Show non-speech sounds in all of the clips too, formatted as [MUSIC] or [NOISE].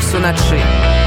беларус уначы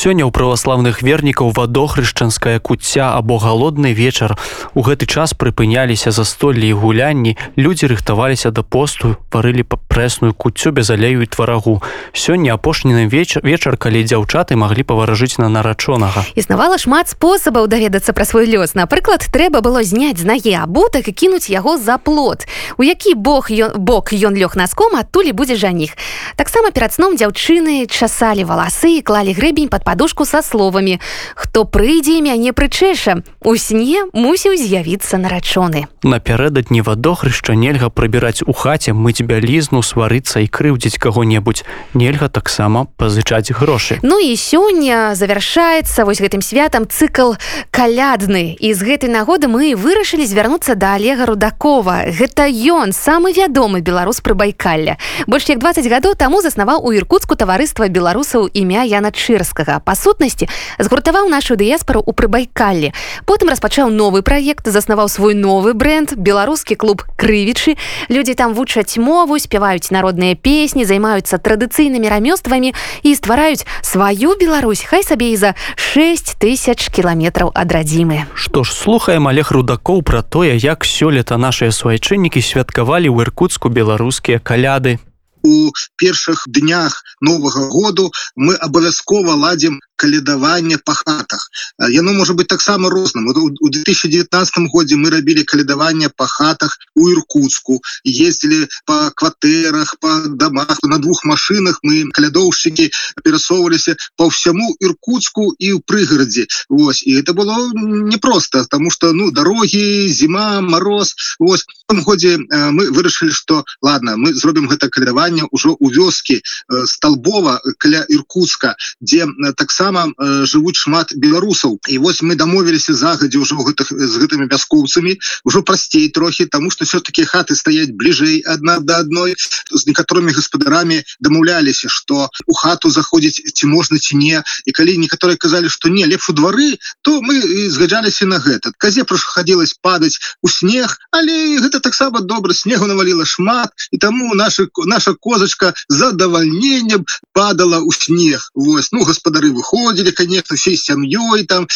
сёння ў праваслаўных вернікаў вадохрышчанская куцця або галодны вечар. У гэты час прыпыняліся застоллі і гулянні. Людзі рыхтаваліся да посту парылі па прэсную куццю без алею і тварагу. Сёння апошнім вечар вечар калі дзяўчаты маглі паваражыць на нарачонага. Існавала шмат спосабаў даведацца пра свой лёс. Напрыклад трэба было зняць з нагі абутак і кінуць яго за плот. У які бог ён бок ён лёг наском адтуль будзе жаніх таксама перад сном дзяўчыны часалі валасы клалі грэбень под подушку со словамі хто прыйдзе мяне прычэша у сне мусіў з'явіцца нарачоны напярэдадні вадохрышча нельга прыбіраць у хаце мыць бялізну сварыцца і крыўдзіць каго-небудзь. Нельга таксама пазычаць грошы Ну і сёння завяршаецца вось гэтым святам цыкл калядны. І з гэтай нагоды мы вырашылі звярнуцца да олега рудакова. Гэта ён самы вядомы беларус прыбайкалля. Больш як 20 гадоў таму заснаваў у іркутску таварыства беларусаў імя яна чырскага па сутнасці згуртаваў нашу дыяспору у прыбайкалле потым распачаў новы праект заснаваў свой новы бренд беларускі клуб крывічы людзі там вучаць мову спяваюць народныя песні займаюцца традыцыйнымі рамёствамі і ствараюць сваю Беларусь. Хай сабе і за 6 тысяч кіламетраў ад радзімы Што ж слухаем олег рудакоў пра тое як сёлета нашыя суайчыннікі святкавалі ў іркутску беларускія каляды у першых днях нового году мы абавязкова ладзім калядаванне па хатах. Яно можа быть таксама розным. У 2019 годзе мы рабілі калядаванне па хатах у іркутску ездили по кватэрах по домах на двух машинах мы калядоўшчыкі перасоўваліся по ўсяму іркутску і ў прыгарадзе. Вось і это было непросто потому что ну дороги зима мороз Вось в годзе мы вырашылі что ладно мы зробім гэта калядаванне ўжо у вёскі столбова каля іркутска дзе таксама таксама э, жывуць шмат беларусаў. І вось мы дамовіліся загадзе ўжо гэтых з гэтымі вяскоўцамі ўжо прасцей трохі тому что все-таки хаты стаяць бліжэй адна да адной. З некаторымі гаспадарамі дамаўляліся что у хату заходзіць ці можна ці не. І калі некаторыя казалі что не лепш у двары то мы згаджаліся на гэта казе прохадзілась падаць у снег але гэта таксама добра снегу наваліла шмат і таму наша наша козачка задавальненнем падала ў снег. Вось ну гаспадары выходят выходзілі конечно всей сям'ёй там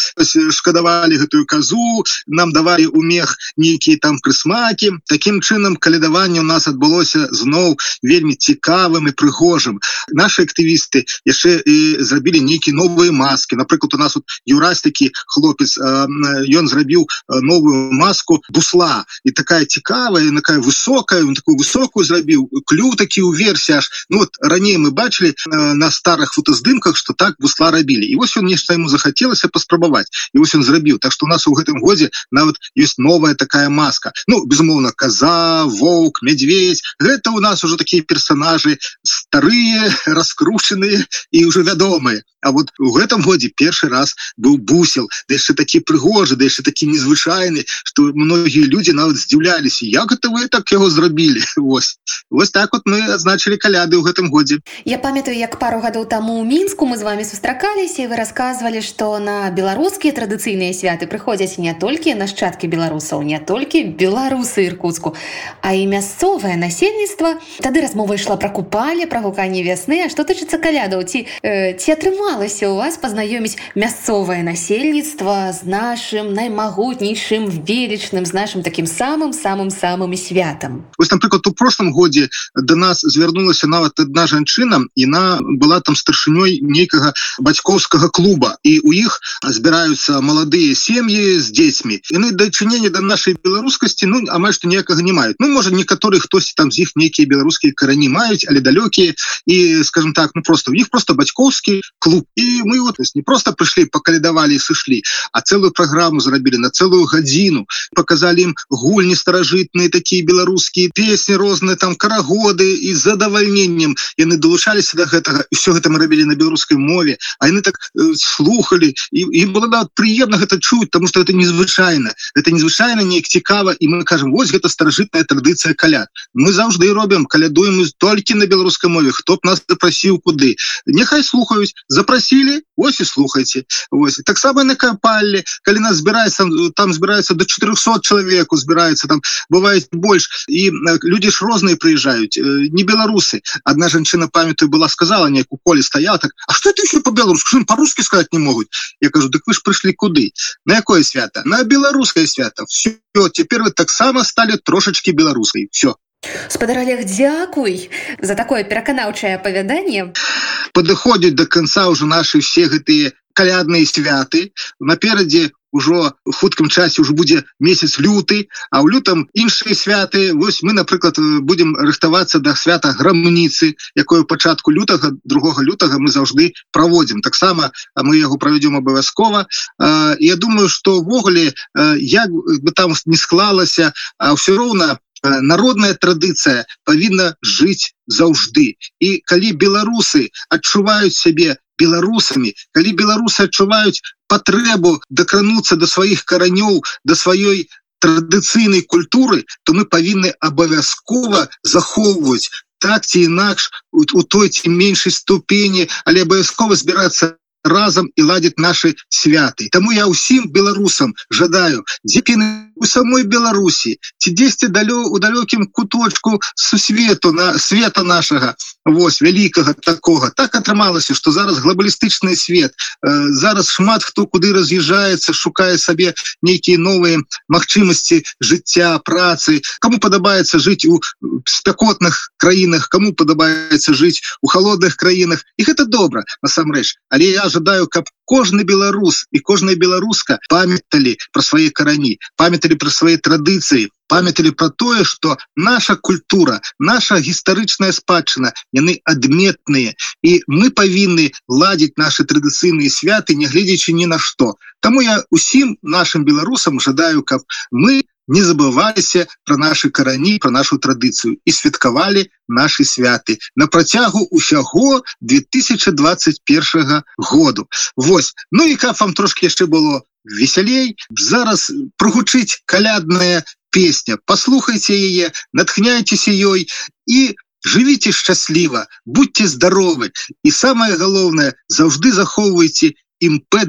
шкадавалі гэтую казу нам давалі у мех нейкіе там прысмакі таким чынам калядаванне у нас адбылося зноў вельмі цікавым і прыгожым наши актывісты яшчэ зрабілі нейкі новыя маски. Напрыклад у нас вот юрась такі хлопец ён зрабіў новую маску бусла. І такая цікавая такая высокая он такую высокую зрабіў клю такі у версіяж ну вот раней мы бачылі на старых фотоздымках что так бусла рабілі і вось он нешта ему захацелася паспрабаваць і вось он зрабіў так что у нас у гэтым годзе нават есть новая такая маска. Ну безумоўно коза волк медведь. Гэта у нас уже такія персонажы старые [LAUGHS] раскрушенные і уже вядомыя А вот у гэтым годзе першы раз быў бусел. Да яшчэ такі прыгожы да яшчэ такі незвычайны что многія люди нават здзіўляліся як это вы так яго зрабілі [LAUGHS] Вось Вось так вот мы адзначылі каляды ў гэтым годзе Я памятаю як пару гадоў таму ў мінску мы з вами сустракаліся вы рассказывалі что на беларускія традыцыйныя святы прыходзяць не толькі нашчадкі беларусаў не толькі беларусы іркутску а і мясцовае насельніцтва тады размова ішла пра купалі пра гуканне вясны А што тычыцца калядаў ці э, ці атрымала атрымалася у вас пазнаёміць мясцовае насельніцтва з нашим наймагутнейшым велічным з нашим таким самым самым самым святам Вось напрыклад у прошлом годзе до нас звярнулася нават одна жанчына яна была там старшынёй нейкага бацькоўскага клуба і у іх збіраюцца маладыя сем'і з дзецьмі яны дачынення да нашай беларускасці ну амаль што ніякага не маюць Ну можа некаторых хтось там з іх нейкія беларускія карані маюць але далёкія і скажем так ну просто у іх просто бацькоўскі клуб. І мы вот не просто прыйшлі пакалядавалі сышлі а целую праграму зрабілі на целую гадзіну показалі ім гульні старажытныя такія беларускія песні розныя там карагоды і задавальненнем яны далучаліся до гэтага все гэта мы рабілі на беларускай мове. А яны так э, слухали і ім было нават прыемна гэта чуць тому что это незвычайна это незвычайна неяк цікава і мы кажем вось гэта старажытная традыцыя каляд мы заўжды робім калядуем толькі на беларускай мове хто б нас запрасіў куды. Няхай слухаюць запросілі ось і слухайте ось. Таксама на капалле калі нас збіраецца там збіраецца до 400 чалавеку збіраецца там бывает больш і люди ж розныя прыязджаюць не беларусы одна жанчына памятаю была сказала неяк у поле стояла так А что ты еще по-беларуску по-русски сказать не могуць я кажу дык вы ж прыйшлі куды на якое свята на беларускае свята все теперь вы таксама стали трошачки беларускай все спадар олег дзякуй за такое пераканаўчае апавяданне падыходзіць до конца уже наши все гэтыя калядныя святы. Наперадзе ўжо хуткім часе уже будзе месяц люты а ў лютам іншыя святы. Вось мы напрыклад будем рыхтавацца до свята грамніцы якое пачатку лютага другога лютага мы заўжды проводзім таксама мы яго правядзём абавязкова. Я думаю что ввогуле як бы там не склалася а все роўна народная традыцыя павінна жыць заўжды. І калі беларусы адчуваюць сябе беларусамі калі беларусы адчуваюць патрэбу дакрануцца до сваіх каранёў да сваёй традыцыйнай культуры то мы павінны абавязкова захоўваць так ці інакш у, той ці меншай ступені але абавязкова збірацца разам і ладзіць наши святы. Таму я ўсім беларусам жадаю дзепіны у самой беларусі ці дзесьці далё у далёкім куточку сусвету на света нашага Вось вялікага такога так атрымалася что зараз глобалістычны свет э, зараз шмат хто куды раз'язджаецца шукае сабе нейкія новыя магчымасці жыцця працы. Кому падабаецца жыць у спякотных краінах кому падабаецца жыць у холодных краінах. І гэта добра насамрэч. Але я жадаю каб кожны беларус і кожная беларуска памяталі про свае карані памяталі про свае традыцыі памяталі про тое что наша культура наша гістарычная спадчына яны адметныя. І мы павінны ладзіць наши традыцыйныя святы нягледзячы ні на што. Таму я усім нашим беларусам жадаю каб мы не забываліся про наши карані про нашу традыцыю і святкавалі наши святы на працягу усяго 2021 году. Вось. Ну і как вам трошки яшчэ было весялей зараз прогучыць калядная песня. Послухайте яе натхняйтеся ёй і живите шчасліва будьте здоровы і самое галоўнае заўжды захоўвайте імпэт